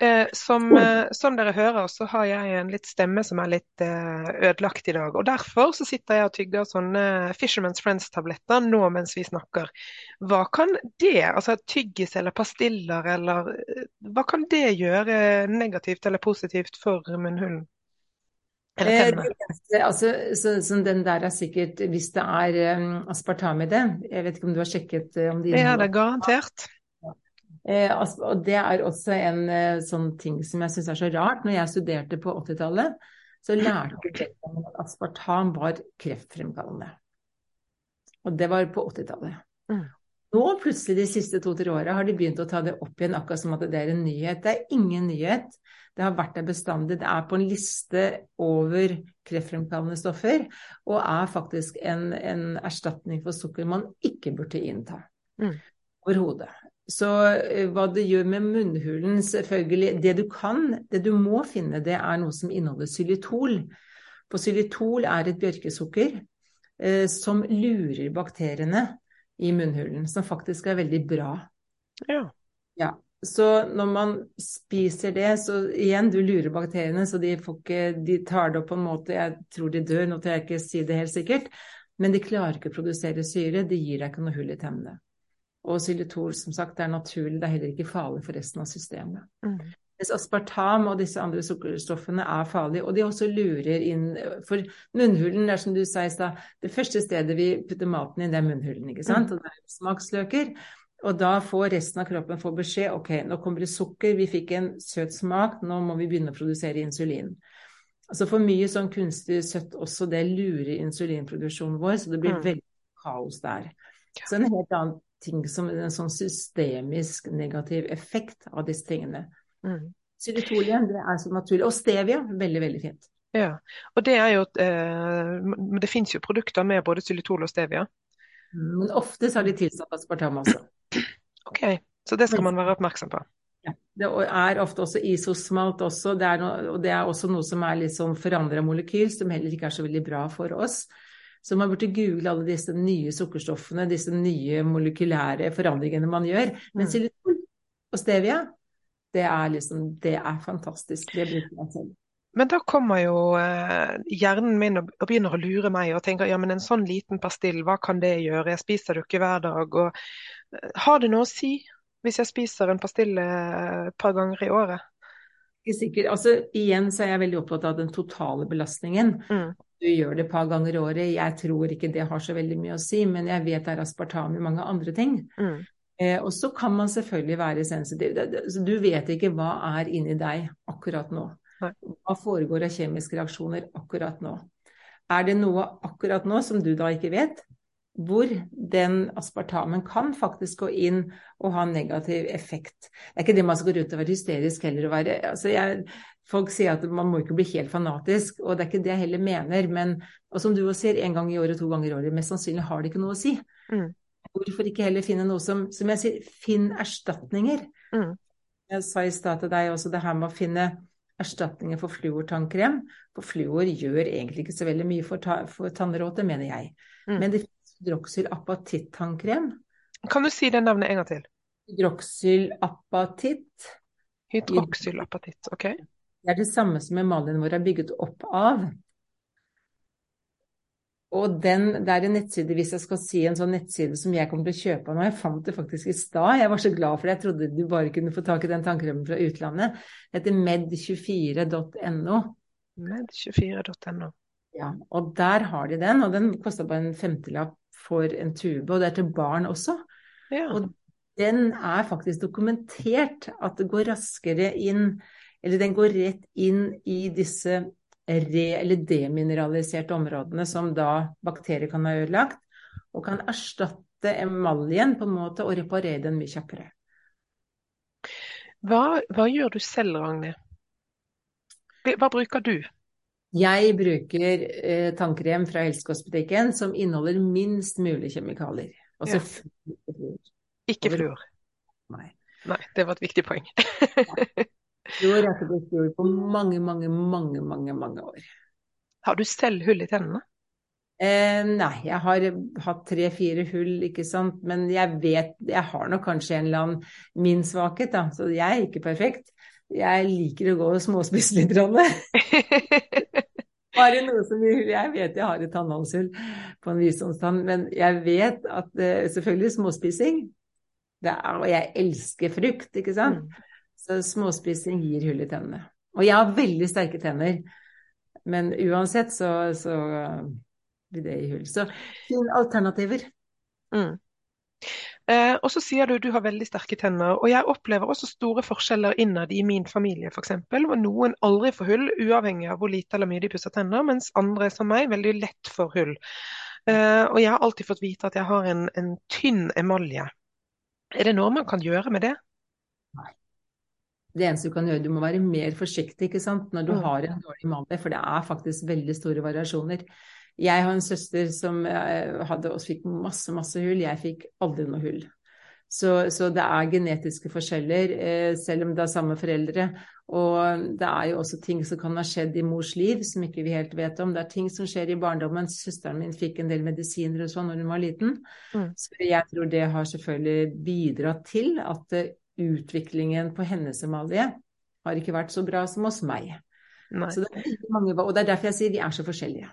Eh, som, eh, som, dere hører, så har jeg en litt stemme som er litt eh, ødelagt i dag. og Derfor så sitter jeg og tygger sånne Fisherman's Friends-tabletter nå mens vi snakker. Hva kan det, altså tyggis eller pastiller, eller eh, hva kan det gjøre negativt eller positivt for munnhulen? Eh, altså, så, så den der er sikkert Hvis det er um, aspartam i det Jeg vet ikke om du har sjekket om de Ja, det er garantert. Eh, og det er også en eh, sånn ting som jeg syns er så rart. Når jeg studerte på 80-tallet, så lærte jeg at aspartam var kreftfremkallende. Og det var på 80-tallet. Mm. Nå plutselig de siste to-tre åra har de begynt å ta det opp igjen akkurat som at det er en nyhet. Det er ingen nyhet. Det har vært der bestandig. Det er på en liste over kreftfremkallende stoffer, og er faktisk en, en erstatning for sukker man ikke burde innta. Mm. Overhodet. Så eh, hva det gjør med munnhulen, selvfølgelig Det du kan, det du må finne, det er noe som inneholder xylitol. For xylitol er et bjørkesukker eh, som lurer bakteriene i munnhulen, som faktisk er veldig bra. Ja. ja. Så når man spiser det, så igjen, du lurer bakteriene, så de, ikke, de tar det opp på en måte Jeg tror de dør, nå tør jeg ikke si det helt sikkert, men de klarer ikke å produsere syre. Det gir deg ikke noe hull i tennene. Og xylitol, som sagt, er naturlig, det er heller ikke farlig for resten av systemet. Mm. Mens aspartam og disse andre sukkerstoffene er farlige, og de også lurer inn For munnhulen er som du sa i stad, det første stedet vi putter maten inn, det er munnhulen, ikke sant? Mm. Og det er smaksløker. Og da får resten av kroppen få beskjed ok, nå kommer det sukker, vi fikk en søt smak, nå må vi begynne å produsere insulin. Altså For mye sånn kunstig søtt også, det lurer insulinproduksjonen vår, så det blir mm. veldig kaos der. Så en helt annen ting som en sånn systemisk negativ effekt av disse tingene. Mm. Xylitolien, det er så naturlig. Og stevia, veldig, veldig fint. Ja, og det er jo eh, Det finnes jo produkter med både xylitol og stevia. Men ofte så har de tilsatt aspartam også. Ok, så det skal man være oppmerksom på. Ja, det er ofte også isosmalt også, det no, og det er også noe som er litt sånn forandra molekyl, som heller ikke er så veldig bra for oss. Så man burde google alle disse nye sukkerstoffene, disse nye molekylære forandringene man gjør. Men mm. og stevia, det er liksom Det er fantastisk. Det bruker jeg selv. Men da kommer jo eh, hjernen min og, begynner å lure meg og tenker ja, men en sånn liten pastill, hva kan det gjøre? Jeg spiser det ikke hver dag. Og, eh, har det noe å si hvis jeg spiser en pastille eh, et par ganger i året? Ikke sikkert. Altså, igjen så er jeg veldig opptatt av den totale belastningen. Mm. Du gjør det et par ganger i året. Jeg tror ikke det har så veldig mye å si, men jeg vet det er aspartam i mange andre ting. Mm. Eh, og så kan man selvfølgelig være sensitiv. Du vet ikke hva er inni deg akkurat nå. Hva foregår av kjemiske reaksjoner akkurat nå. Er det noe akkurat nå som du da ikke vet, hvor den aspartamen kan faktisk gå inn og ha negativ effekt. Det er ikke det man skal gå rundt og være hysterisk heller. Være, altså jeg, folk sier at man må ikke bli helt fanatisk, og det er ikke det jeg heller mener. Men og som du også sier, en gang i året, to ganger i året, mest sannsynlig har det ikke noe å si. Mm. Hvorfor ikke heller finne noe som Som jeg sier, finn erstatninger. Mm. Jeg sa i stad til deg også det her med å finne erstatninger for fluortannkrem. For fluor gjør egentlig ikke så veldig mye for, ta, for tannråte, mener jeg. Mm. Men det finnes hydroxylapatitt-tannkrem. Kan du si det navnet en gang til? Hydroxylapatitt. Hydroksylapatitt, ok. Det er det samme som emaljen vår er bygget opp av. Og den, det er en nettside, hvis jeg skal si en sånn nettside som jeg kommer til å kjøpe nå, jeg fant det faktisk i stad, jeg var så glad for det, jeg trodde du bare kunne få tak i den tannkremen fra utlandet. Det heter med24.no. Med24.no. Ja, og der har de den, og den kosta bare en femtelapp for en tube, og det er til barn også. Ja. Og den er faktisk dokumentert at det går raskere inn, eller den går rett inn i disse re- eller demineraliserte områdene som da bakterier kan ha ødelagt, og kan erstatte emaljen på en måte og reparere den mye kjappere. Hva, hva gjør du selv, Ragnhild? Hva bruker du? Jeg bruker eh, tannkrem fra helsekostbutikken som inneholder minst mulig kjemikalier. Altså ja. fluor. Ikke fluor? Nei. Nei. Det var et viktig poeng. Blir gjort på mange, mange, mange, mange, mange år. Har du selv hull i tennene? Eh, nei, jeg har hatt tre-fire hull, ikke sant. Men jeg vet Jeg har nok kanskje en eller annen min svakhet, da. Så jeg er ikke perfekt. Jeg liker å gå og småspise litt. Bare noe som Jeg vet jeg har et tannhalshull på en visdomstann, men jeg vet at uh, selvfølgelig småspising er, Og jeg elsker frukt, ikke sant. Mm. Så småspising gir hull i tennene. Og jeg har veldig sterke tenner, men uansett så, så blir det i hull. Så finn alternativer. Mm. Eh, og så sier du du har veldig sterke tenner, og jeg opplever også store forskjeller innad i min familie f.eks. Hvor noen aldri får hull, uavhengig av hvor lite eller mye de pusser tenner, mens andre som meg veldig lett får hull. Eh, og jeg har alltid fått vite at jeg har en, en tynn emalje. Er det noe man kan gjøre med det? Det eneste du kan gjøre, du må være mer forsiktig ikke sant? når du mm. har en dårlig mage, for det er faktisk veldig store variasjoner. Jeg har en søster som eh, hadde også fikk masse, masse hull. Jeg fikk aldri noe hull. Så, så, det er genetiske forskjeller, eh, selv om det er samme foreldre. Og det er jo også ting som kan ha skjedd i mors liv som ikke vi helt vet om. Det er ting som skjer i barndommen. Søsteren min fikk en del medisiner og sånn når hun var liten. Mm. Så jeg tror det har selvfølgelig bidratt til at utviklingen på hennes emalje har ikke vært så bra som hos meg. Så det mange, og det er derfor jeg sier de er så forskjellige.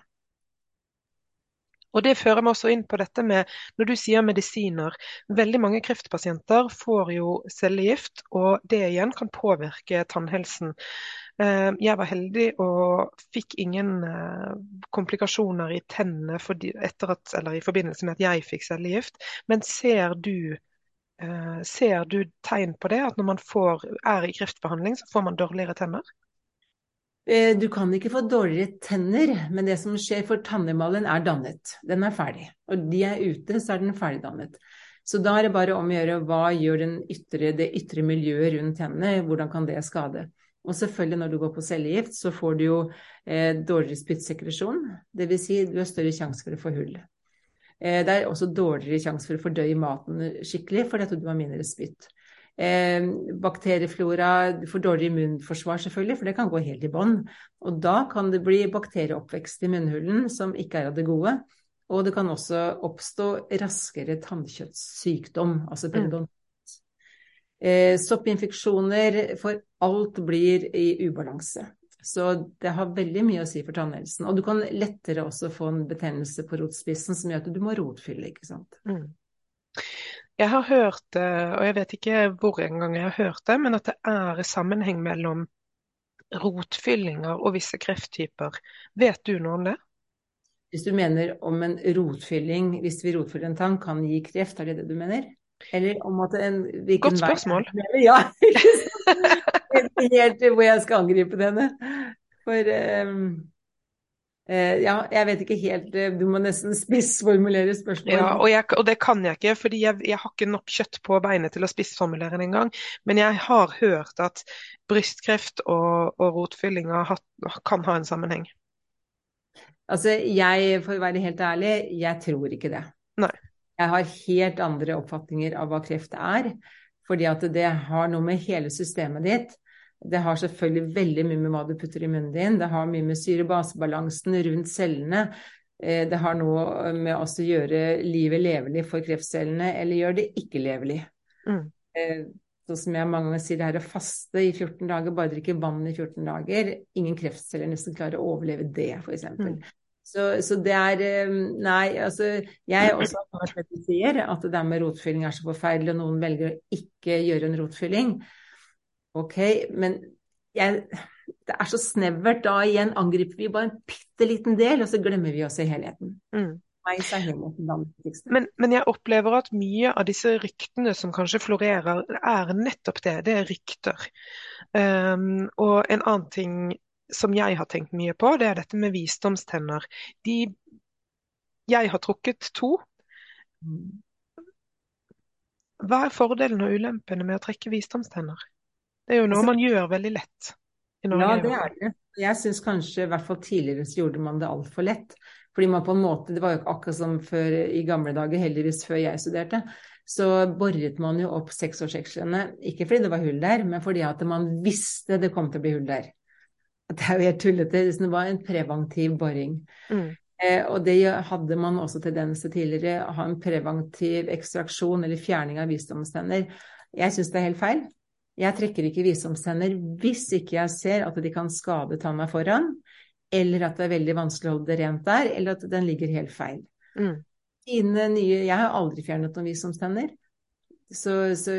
Og Det fører meg også inn på dette med når du sier medisiner. Veldig mange kreftpasienter får jo cellegift, og det igjen kan påvirke tannhelsen. Eh, jeg var heldig og fikk ingen eh, komplikasjoner i tennene i forbindelse med at jeg fikk cellegift. Men ser du, ser du tegn på det, at når man får, er i kreftbehandling, så får man dårligere tenner? Eh, du kan ikke få dårligere tenner, men det som skjer for tannemalen er dannet. Den er ferdig. Og de er ute, så er den ferdigdannet. Så da er det bare om å gjøre hva gjør ytre, det ytre miljøet rundt tennene, hvordan kan det skade. Og selvfølgelig når du går på cellegift, så får du jo eh, dårligere spyttsekresjon. Dvs. Si, du har større sjanse for å få hull. Eh, det er også dårligere sjanse for å fordøye maten skikkelig fordi at du har mindre spytt. Eh, bakterieflora, du får dårlig immunforsvar selvfølgelig, for det kan gå helt i bånn. Og da kan det bli bakterieoppvekst i munnhulen som ikke er av det gode. Og det kan også oppstå raskere tannkjøttsykdom, altså periodont. Mm. Eh, soppinfeksjoner, for alt blir i ubalanse. Så det har veldig mye å si for tannhelsen. Og du kan lettere også få en betennelse på rotspissen som gjør at du må rotfylle, ikke sant. Mm. Jeg har hørt, og jeg vet ikke hvor engang jeg har hørt det, men at det er sammenheng mellom rotfyllinger og visse krefttyper. Vet du noe om det? Hvis du mener om en rotfylling, hvis vi rotfyller en tann, kan gi kreft, er det det du mener? Eller om at en Godt spørsmål. Vei, ja, helt hvor jeg skal angripe denne. For um, uh, ja, jeg vet ikke helt eh, Du må nesten spissformulere spørsmålet. Ja, og, jeg, og, det kan jeg ikke, fordi jeg, jeg, har ikke nok kjøtt på beinet til å spissformulere det engang. Men jeg har hørt at brystkreft og, og rotfyllinger kan ha en sammenheng. Altså, jeg, for å være helt ærlig, jeg tror ikke det. Nei. Jeg har helt andre oppfatninger av hva kreft er. Fordi at det har noe med hele systemet ditt det har selvfølgelig veldig mye med hva du putter i munnen din. Det har mye med syre-basebalansen rundt cellene. Eh, det har noe med å gjøre livet levelig for kreftcellene, eller gjøre det ikke levelig. Mm. Sånn som jeg mange ganger sier, det her å faste i 14 dager, bare drikke vann i 14 dager. Ingen kreftceller nesten klarer å overleve det, f.eks. Mm. Så, så, det er eh, Nei, altså Jeg også har hørt det du sier, at det der med rotfylling er så forferdelig, og noen velger å ikke gjøre en rotfylling. Ok, men jeg, det er så snevert. Da igjen angriper vi bare en bitte liten del, og så glemmer vi oss i helheten. Mm. Men, men, jeg opplever at mye av disse ryktene som kanskje florerer, er nettopp det. Det er rykter. Um, og en annen ting som jeg har tenkt mye på, det er dette med visdomstenner. De Jeg har trukket to. Hva er fordelen og ulempene med å trekke visdomstenner? Det er jo noe altså, man gjør veldig lett i Norge. Ja, det er det. Jeg syns kanskje, i hvert fall tidligere, så gjorde man det altfor lett. Fordi man på en måte, Det var jo ikke akkurat som før i gamle dager, heldigvis før jeg studerte. Så boret man jo opp seksårsekslene, ikke fordi det var hull der, men fordi at man visste det kom til å bli hull der. Det er jo helt tullete. Det var en preventiv boring. Mm. Eh, og det hadde man også tendens til tidligere, å ha en preventiv ekstraksjon eller fjerning av visdomstenner. Jeg syns det er helt feil. Jeg trekker ikke visdomstenner hvis ikke jeg ser at de kan skade tanna foran, eller at det er veldig vanskelig å holde det rent der, eller at den ligger helt feil. Mm. Nye, jeg har aldri fjernet noen visdomstenner. Så, så,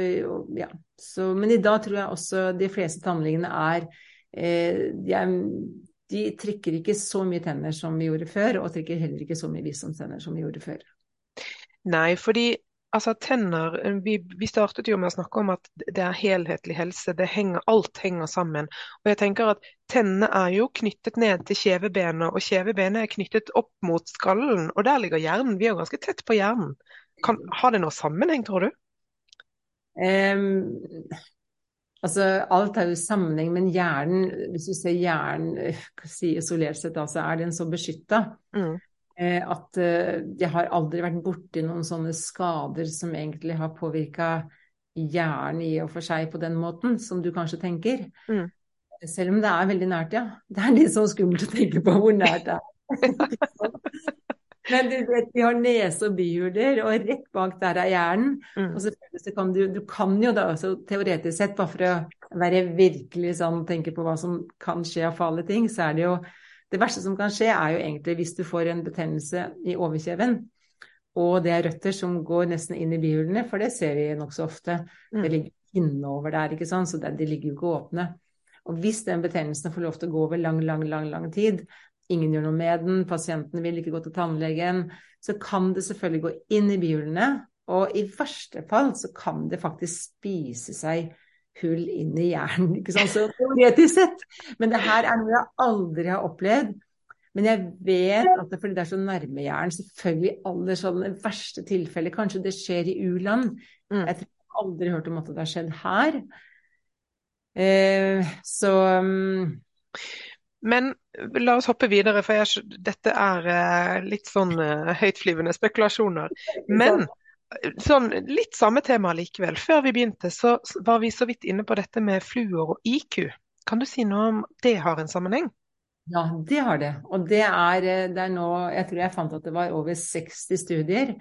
ja. så, men i dag tror jeg også de fleste tannlegene er eh, de, de trekker ikke så mye tenner som vi gjorde før, og trekker heller ikke så mye visdomstenner som vi gjorde før. Nei, fordi Altså tenner, vi, vi, startet jo med å snakke om at det er helhetlig helse. det Henger, alt henger sammen. Og jeg tenker at Tennene er jo knyttet ned til kjevebenet, og kjevebenet er knyttet opp mot skallen. Og der ligger hjernen. Vi er jo ganske tett på hjernen. Kan, har det noe sammenheng, tror du? Um, altså, alt er jo sammenheng, men hjernen, hvis du ser hjernen øh, si isolert sett, da, så er den så beskytta. Mm. Eh, at eh, jeg har aldri vært borti noen sånne skader som egentlig har påvirka hjernen i og for seg på den måten, som du kanskje tenker. Mm. Selv om det er veldig nært, ja. Det er litt sånn skummelt å tenke på hvor nært det er. Men du vet, vi har nese og bihuler, og rett bak der er hjernen. Mm. Og selvfølgelig kan du, du kan jo da også teoretisk sett, bare for å være virkelig sånn, tenke på hva som kan skje av farlige ting, så er det jo Det verste som kan skje, er jo egentlig hvis du får en betennelse i overkjeven, og det er røtter som går nesten inn i bihulene, for det ser vi nokså ofte. Mm. Det ligger innover der, ikke sant, så de ligger jo ikke åpne. Og hvis den betennelsen får lov til å gå over lang, lang, lang, lang tid, ingen gjør noe med den, pasienten vil ikke gå til tannlegen, så kan det selvfølgelig gå inn i bihulene. Og i verste fall så kan det faktisk spise seg hull inn i hjernen, ikke sant, så teoretisk sett. Men det her er noe jeg aldri har opplevd. Men jeg vet at det, fordi det er så nærme hjernen, selvfølgelig aller sånn sånne verste tilfellet kanskje det skjer i u-land. Mm. Jeg jeg aldri hørt om at det har skjedd her. Eh, så um, Men la oss hoppe videre, for jeg, dette er eh, litt sånn eh, høytflyvende spekulasjoner. Men sånn, litt samme tema likevel. Før vi begynte, så var vi så vidt inne på dette med fluor og IQ. Kan du si noe om det har en sammenheng? Ja, det har det. Og det er, eh, det er nå Jeg tror jeg fant at det var over 60 studier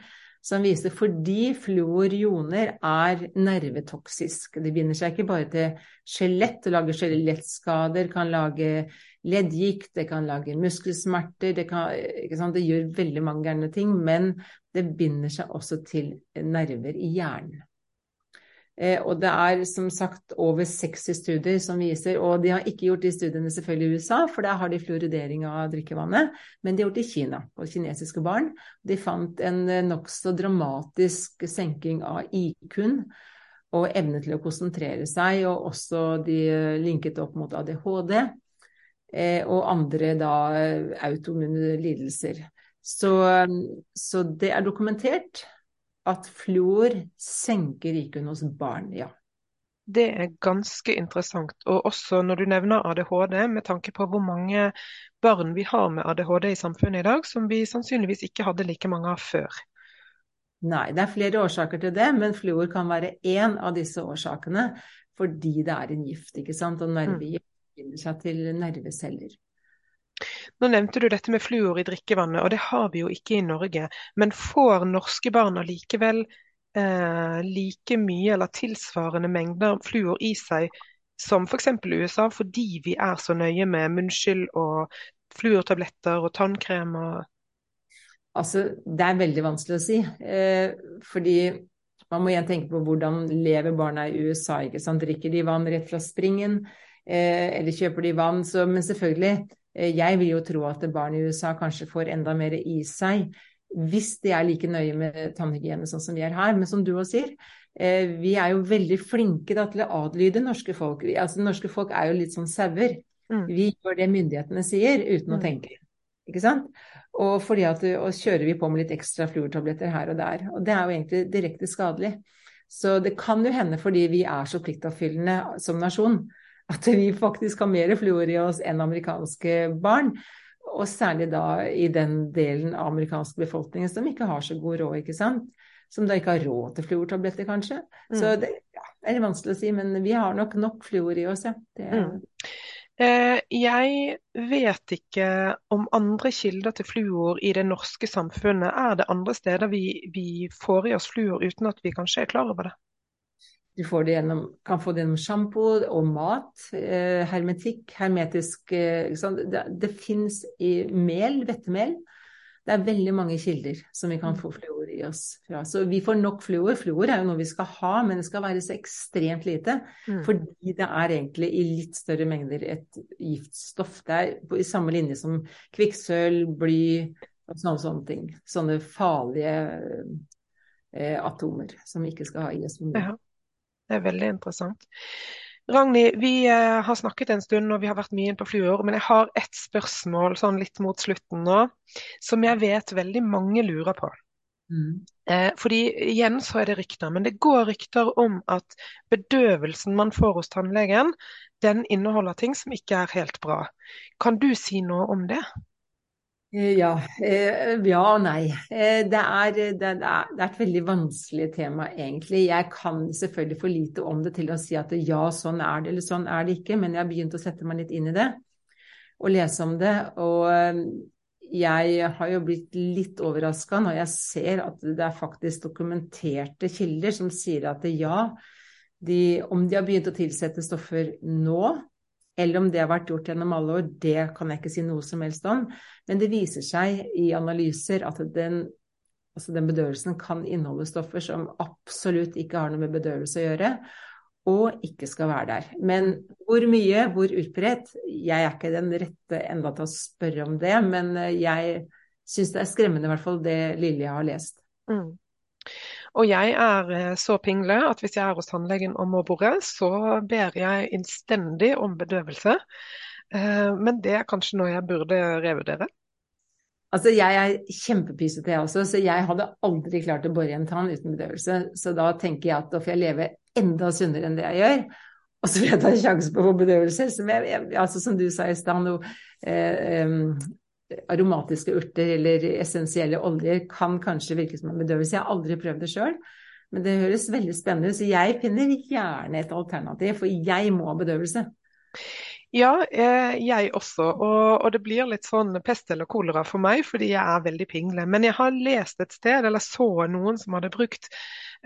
som viser fordi fluorioner er nervetoksisk. Det binder seg ikke bare til skjelett og lager skjelettskader, kan lage leddgikt, det kan lage muskelsmerter, det, kan, det gjør veldig mange gærne ting, men det binder seg også til nerver i hjernen. Eh, og det er som sagt over 60 studier som viser, og de har ikke gjort de studiene selvfølgelig i USA, for der har de fluoridering av drikkevannet, men de har gjort det i Kina, på kinesiske barn. De fant en nokså dramatisk senking av IQ-en og evne til å konsentrere seg, og også de linket opp mot ADHD eh, og andre da autoimmune lidelser. Så, så det er dokumentert at fluor senker IQ-en hos barn, ja. Det er ganske interessant. Og også når du nevner ADHD, med tanke på hvor mange barn vi har med ADHD i samfunnet i dag, som vi sannsynligvis ikke hadde like mange av før. Nei, det er flere årsaker til det, men fluor kan være én av disse årsakene fordi det er en gift, ikke sant. Og nervegift binder seg til nerveceller. Nå nevnte du dette med fluor i drikkevannet, og det har vi jo ikke i Norge. Men får norske barn allikevel eh, like mye eller tilsvarende mengder fluor i seg som f.eks. For USA, fordi vi er så nøye med munnskyld og fluortabletter og tannkrem? og Altså, det er veldig vanskelig å si. Eh, fordi man må igjen tenke på hvordan lever barna i USA. ikke sant? Drikker de vann rett fra springen, eller kjøper de vann? Så, men selvfølgelig, eh, jeg vil jo tro at barn i USA kanskje får enda mer i seg hvis de er like nøye med tannhygiene sånn som vi er her. Men som du også sier, eh, vi er jo veldig flinke da, til å adlyde norske folk. Altså, norske folk er jo litt sånn sauer. Mm. Vi gjør det myndighetene sier uten å Mm. tenke. Ikke sant? Og fordi at og kjører vi på med litt ekstra fluortabletter her og der. Og det er jo egentlig direkte skadelig. Så det kan jo hende fordi vi er så pliktoppfyllende som nasjon, at vi faktisk har mer fluor i oss enn amerikanske barn. Og særlig da i den delen av amerikansk befolkning som ikke har så god råd, ikke sant. Som da ikke har råd til fluortabletter, kanskje. Mm. Så det, ja, er vanskelig å si, men vi har nok nok fluor i oss, ja. Det, Mm. Eh, jeg vet ikke om andre kilder til fluor i det norske samfunnet. Er det andre steder vi, vi får i oss fluor uten at vi kanskje er klar over det? Du får det gjennom, kan få det gjennom sjampo og mat, eh, hermetikk, hermetisk eh? Det, det fins i mel, hvettemel. Det er veldig mange kilder som vi kan få fluor i oss fra. Så vi får nok fluor. Fluor er jo noe vi skal ha, men det skal være så ekstremt lite. Mm. Fordi det er egentlig i litt større mengder et giftstoff. Det er på, i samme linje som kvikksølv, bly og sånne, sånne ting. Sånne farlige eh, atomer som vi ikke skal ha i oss. Ja. Det er veldig interessant. Ragnhild, vi eh, har snakket en stund og vi har vært mye inn på fluor, men jeg har ett spørsmål sånn litt mot slutten nå, som jeg vet veldig mange lurer på. Mm. Eh, fordi igjen så er det rykter, men det går rykter om at bedøvelsen man får hos tannlegen, den inneholder ting som ikke er helt bra. Kan du si noe om det? Eh, Ja, eh, ja og nei. Eh, Det er, det, er, det er et veldig vanskelig tema, egentlig. Jeg kan selvfølgelig for lite om det til å si at ja, sånn er det, eller sånn er det ikke, men jeg har begynt å sette meg litt inn i det og lese om det. Og jeg har jo blitt litt overraska når jeg ser at det er faktisk dokumenterte kilder som sier at ja, de, om de har begynt å tilsette stoffer nå, eller om det har vært gjort gjennom alle år, det kan jeg ikke si noe som helst om. Men det viser seg i analyser at den, altså den bedøvelsen kan inneholde stoffer som absolutt ikke har noe med bedøvelse å gjøre og ikke skal være der. Men hvor mye, hvor utbredt? Jeg er ikke den rette enda til å spørre om det, men eh, jeg syns det er skremmende, i hvert fall det lille har lest. Mm. Og jeg er eh, så pingle at hvis jeg er hos tannlegen og må bore, så ber jeg innstendig om bedøvelse. Eh, men det er kanskje noe jeg burde revurdere. Altså, jeg er kjempepysete, jeg også, så jeg hadde aldri klart å bore en tann uten bedøvelse. Så da tenker jeg at da får jeg leve enda sunnere enn det jeg gjør. Og så vil jeg ta en sjanse på å få bedøvelse. Som, jeg, altså, som du sa i stad, noe eh, aromatiske urter eller essensielle oljer kan kanskje virke som en bedøvelse. Jeg har aldri prøvd det sjøl. Men det høres veldig spennende ut, så jeg finner gjerne et alternativ, for jeg må ha bedøvelse. Ja, eh, jeg også. Og, det blir litt sånn pest eller kolera for meg, fordi jeg er veldig pingle. Men jeg har lest et sted, eller så noen som hadde brukt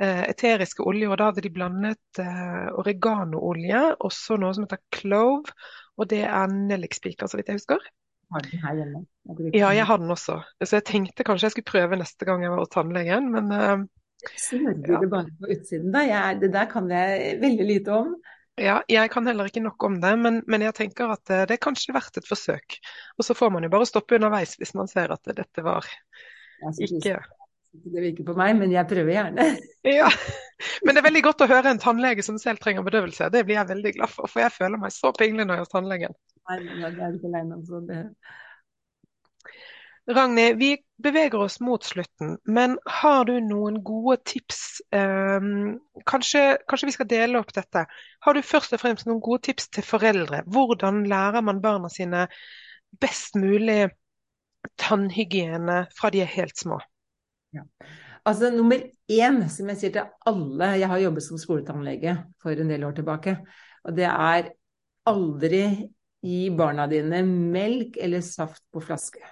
eh, eteriske oljer. og da hadde de blandet eh, oreganoolje også noe som heter clove, og det er nellikspiker, så vidt jeg husker. Har den her hjemme? Ja, jeg har den også. Så jeg tenkte kanskje jeg skulle prøve neste gang jeg var hos tannlegen, men uh, Smører du ja. det bare på utsiden, da? Jeg, det der kan jeg veldig lite om. Ja, jeg kan heller ikke nok om det, men, men jeg tenker at det, det er kanskje verdt et forsøk. Og så får man jo bare stoppe underveis hvis man ser at dette var ikke det virker på meg, men jeg prøver gjerne. Ja, Men det er veldig godt å høre en tannlege som selv trenger bedøvelse. Det blir jeg veldig glad for, for jeg føler meg så pinglende hos tannlegen. Nei, det er ikke alene, altså. Det... Ragnhild, vi beveger oss mot slutten, men har du noen gode tips? Um, kanskje, kanskje, vi skal dele opp dette. Har du først og fremst noen gode tips til foreldre? Hvordan lærer man barna sine best mulig tannhygiene fra de er helt små? Ja. Altså Nummer én, som jeg sier til alle Jeg har jobbet som skoletannlege for en del år tilbake. Og det er aldri gi barna dine melk eller saft på flaske.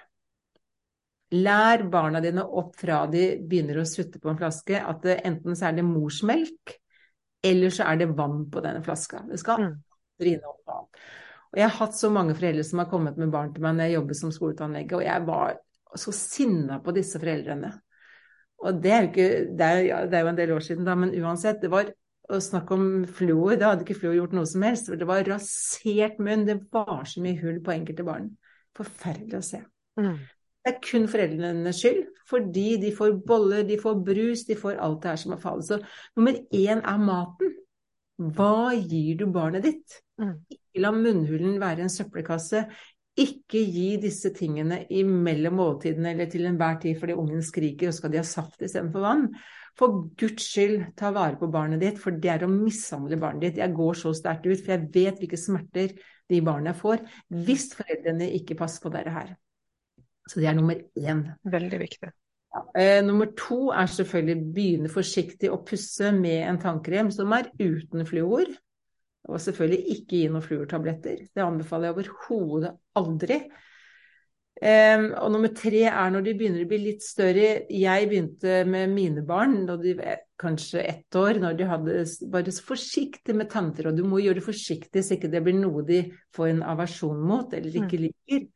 Lær barna dine opp fra de begynner å sutte på en flaske, at det, enten så er det morsmelk, eller så er det vann på denne flaska. Det skal mm. aldri inneholde vann. Og jeg har hatt så mange foreldre som har kommet med barn til meg når jeg jobber som skoletannlege, og jeg var så sinna på disse foreldrene. Og det er, jo ikke, det, er, det er jo en del år siden, da, men uansett. Det var å snakke om fluor. Da hadde ikke fluor gjort noe som helst. for Det var rasert munn. Det var så mye hull på enkelte barn. Forferdelig å se. Mm. Det er kun foreldrenes skyld, fordi de får boller, de får brus, de får alt det her som er farlig. Så nummer én er maten. Hva gir du barnet ditt? Mm. Ikke la munnhulen være en søppelkasse. Ikke gi disse tingene imellom måltidene eller til enhver tid fordi ungen skriker og skal de ha saft istedenfor vann. For Guds skyld, ta vare på barnet ditt, for det er å mishandle barnet ditt. Jeg går så sterkt ut, for jeg vet hvilke smerter de barna får hvis foreldrene ikke passer på dette her. Så det er nummer én. Veldig viktig. Ja. Eh, nummer to er selvfølgelig begynne forsiktig å pusse med en tannkrem som er uten fluor. Og selvfølgelig ikke gi noen fluortabletter. Det anbefaler jeg overhodet aldri. Um, og nummer tre er når de begynner å bli litt større. Jeg begynte med mine barn da de var kanskje ett år, når de hadde bare så forsiktig med tanter. Og du må gjøre det forsiktig så ikke det blir noe de får en aversjon mot eller mm. ikke liker.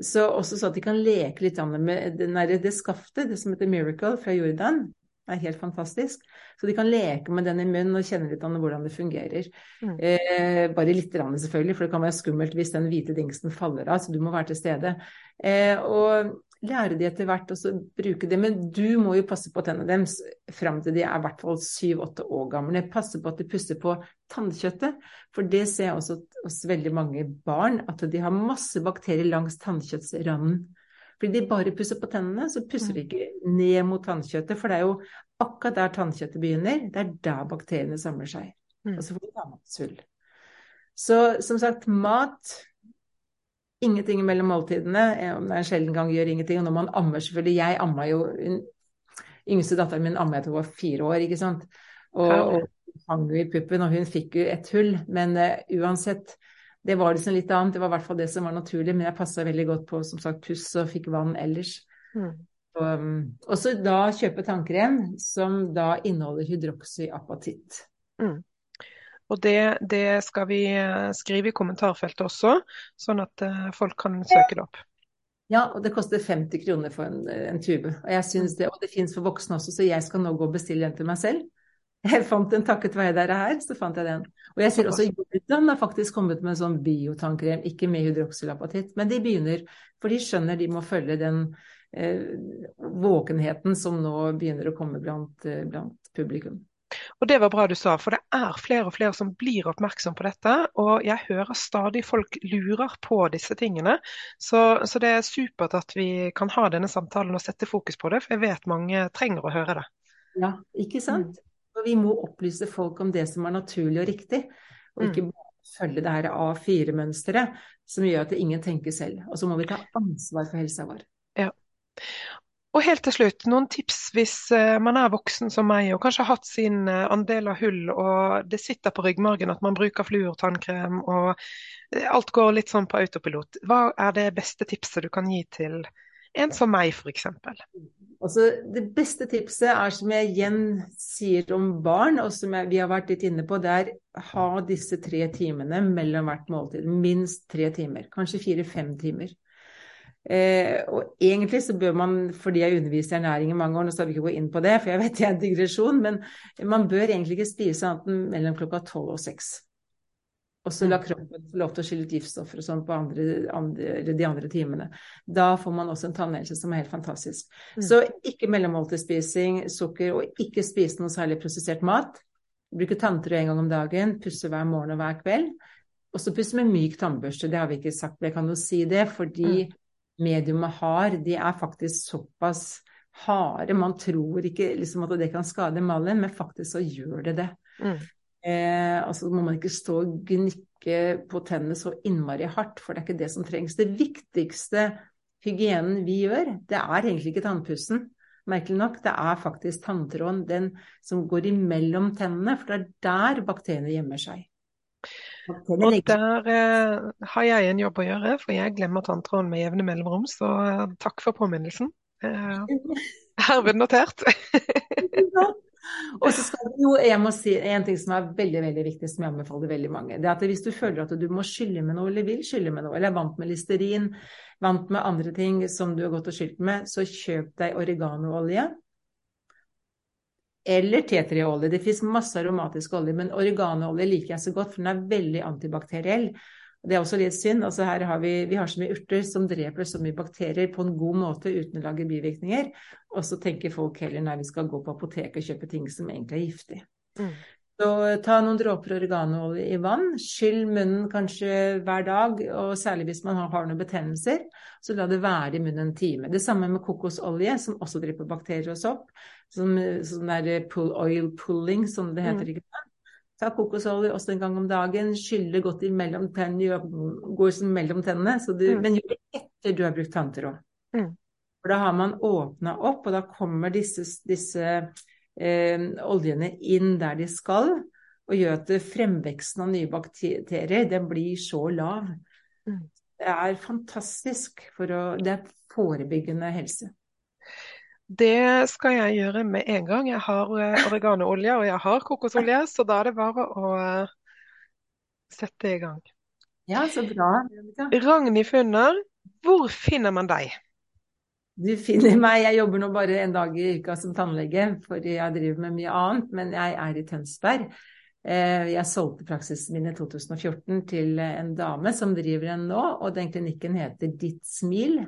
Så også så at de kan leke litt med det, det skaftet, det som heter Miracle fra Jordan. Er helt fantastisk. Så de kan leke med den i munnen og kjenne litt an hvordan det fungerer. Mm. Eh, bare litt rann, selvfølgelig, for det kan være skummelt hvis den hvite dingsen faller av. Så du må være til stede. Eh, og lære de etter hvert å bruke det. Men du må jo passe på tennene deres fram til de er i hvert fall syv-åtte år gamle. Passe på at de pusser på tannkjøttet. For det ser jeg også hos veldig mange barn, at de har masse bakterier langs tannkjøttsranden. Fordi de bare pusser på tennene, så pusser de mm. ikke ned mot tannkjøttet. For det er jo akkurat der tannkjøttet begynner, det er der bakteriene samler seg. Mm. Og så får de matsull. Så som sagt, mat Ingenting mellom måltidene. Om det er en sjelden gang, gjør ingenting. Og når man ammer, selvfølgelig Jeg amma jo Yngste datteren min amma jeg til hun var fire år, ikke sant. Og, og hang jo i puppen, og hun fikk jo et hull. Men uh, uansett, Det var liksom litt annet, det var i hvert fall det som var naturlig, men jeg passa veldig godt på som sagt puss og fikk vann ellers. Mm. Og, og så da kjøpe tannkrem som da inneholder hydroxyapatitt. Mm. Og det, det, skal vi eh, skrive i kommentarfeltet også, sånn at uh, folk kan søke det opp. Ja, og det koster 50 kroner for en, en tube. Og jeg synes det, og det fins for voksne også, så jeg skal nå gå og bestille en til meg selv. Jeg fant den takket være dere her, så fant jeg den. Og jeg ser også Jordan har faktisk kommet med en sånn biotannkrem, ikke med hydroksylapatitt, men de begynner, for de skjønner de må følge den eh, våkenheten som nå begynner å komme blant, eh, blant, publikum. Og Det var bra du sa, for det er flere og flere som blir oppmerksom på dette. Og jeg hører stadig folk lurer på disse tingene. Så, så det er supert at vi kan ha denne samtalen og sette fokus på det, for jeg vet mange trenger å høre det. Ja, ikke sant. Mm. Og vi må opplyse folk om det som er naturlig og riktig, og ikke mm. bare følge det her A4-mønsteret som gjør at ingen tenker selv. Og så må vi ta ansvar for helsa vår. Ja. Og helt til slutt, noen tips hvis eh, man er voksen som meg og kanskje har hatt sin eh, andel av hull, og det sitter på ryggmargen at man bruker fluortannkrem og eh, alt går litt sånn på autopilot. Hva er det beste tipset du kan gi til en som meg, f.eks.? Altså, det beste tipset er, som jeg igjen sier om barn, og som jeg, vi har vært litt inne på, det er ha disse tre timene mellom hvert måltid. Minst tre timer. Kanskje fire-fem timer. Eh, og egentlig så bør man, fordi jeg underviser ernæring i mange år, nå skal vi ikke gå inn på det, for jeg vet det er en digresjon, men man bør egentlig ikke spise annet enn mellom klokka tolv og seks. Og så la kroppen få lov til å skille ut giftstoffer og sånn på andre, andre, de andre timene. Da får man også en tannhelse som er helt fantastisk. Mm. Så ikke mellommåltidsspising, sukker, og ikke spise noe særlig prosessert mat. Bruke tanntråd en gang om dagen, pusse hver morgen og hver kveld. Og så pusse med myk tannbørste. Det har vi ikke sagt, men jeg kan jo si det fordi mm. mediumet har, de er faktisk såpass harde. Man tror ikke liksom, at det kan skade mallen, men faktisk så gjør det det. Mm. Eh, altså må man ikke stå og gnikke på tennene så innmari hardt, for det er ikke det som trengs. Det viktigste hygienen vi gjør, det er egentlig ikke tannpussen. Merkelig nok, det er faktisk tanntråden, den som går imellom tennene, for det er der bakteriene gjemmer seg. Og der eh, har jeg en jobb å gjøre, for jeg glemmer tanntråden med jevne mellomrom, så eh, takk for påminnelsen. Eh, herved notert. Og så skal du jo, jeg må si en ting som er veldig veldig viktig, som jeg anbefaler veldig mange. Det er at hvis du føler at du må skylle med noe, eller vil skylle med noe, eller er vant med listerin, vant med andre ting som du har gått og skylt med, så kjøp deg oreganoolje. Eller T3-olje. Det fins masse aromatisk olje, men oreganoolje liker jeg så godt, for den er veldig antibakteriell. Det er også litt synd. Altså her har vi, vi har så mye urter som dreper så mye bakterier på en god måte uten å lage bivirkninger. Og så tenker folk heller nei, vi skal gå på apoteket og kjøpe ting som egentlig er giftig. Mm. Så ta noen dråper oreganoolje i vann. Skyll munnen kanskje hver dag, og særlig hvis man har noen betennelser. Så la det være i munnen en time. Det samme med kokosolje, som også dreper bakterier og sopp. Som, sånn der pull oil pulling, som det heter. Mm. ikke Ta kokosolje også en gang om dagen, skylle godt imellom tennene, går som mellom tennene, du, mm. men gjør det etter du har brukt tanntråd. Mm. For da har man åpna opp, og da kommer disse, disse eh, oljene inn der de skal, og gjør at fremveksten av nye bakterier den blir så lav. Mm. Det er fantastisk. For å, det er forebyggende helse. Det skal jeg gjøre med en gang. Jeg har eh, oreganoolje og jeg har kokosolje, så da er det bare å eh, sette i gang. Ja, så bra. Ragnhild Funner, hvor finner man deg? Du finner meg, jeg jobber nå bare en dag i uka som tannlege, for jeg driver med mye annet, men jeg er i Tønsberg. Eh, jeg solgte praksisen min i 2014 til en dame som driver den nå, og den klinikken heter Ditt Smil.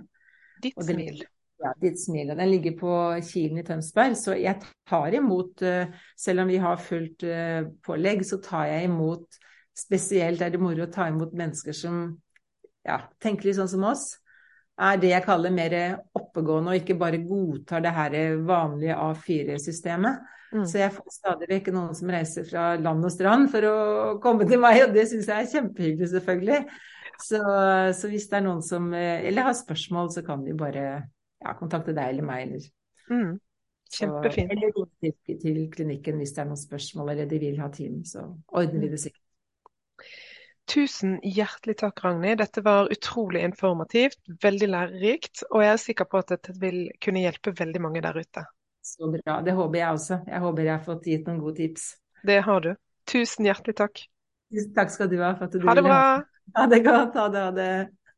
Ditt Smil. Ja, ditt smil. Den ligger på Kilen i Tønsberg. Så jeg tar imot, eh, selv om vi har fullt eh, pålegg, så tar jeg imot Spesielt er det moro å ta imot mennesker som ja, tenker litt sånn som oss. Er det jeg kaller mer oppegående, og ikke bare godtar det her vanlige A4-systemet. Mm. Så jeg får stadig vekk noen som reiser fra land og strand for å komme til meg, og det syns jeg er kjempehyggelig, selvfølgelig. Så, så, hvis det er noen som eh, Eller har spørsmål, så kan de bare ja, kontakte deg eller meg. Eller. Mm. Kjempefint. eller gå til, til, klinikken hvis det er noen spørsmål eller de vil ha team. Så ordner vi det sikkert. Tusen hjertelig takk, Ragnhild. Dette var utrolig informativt, veldig lærerikt, og jeg er sikker på at dette vil kunne hjelpe veldig mange der ute. Så bra. Det håper jeg også. Jeg håper jeg har fått gitt noen gode tips. Det har du. Tusen hjertelig takk. Takk skal du ha for at du Ha det bra. Ha det godt. Ha det. Ha det.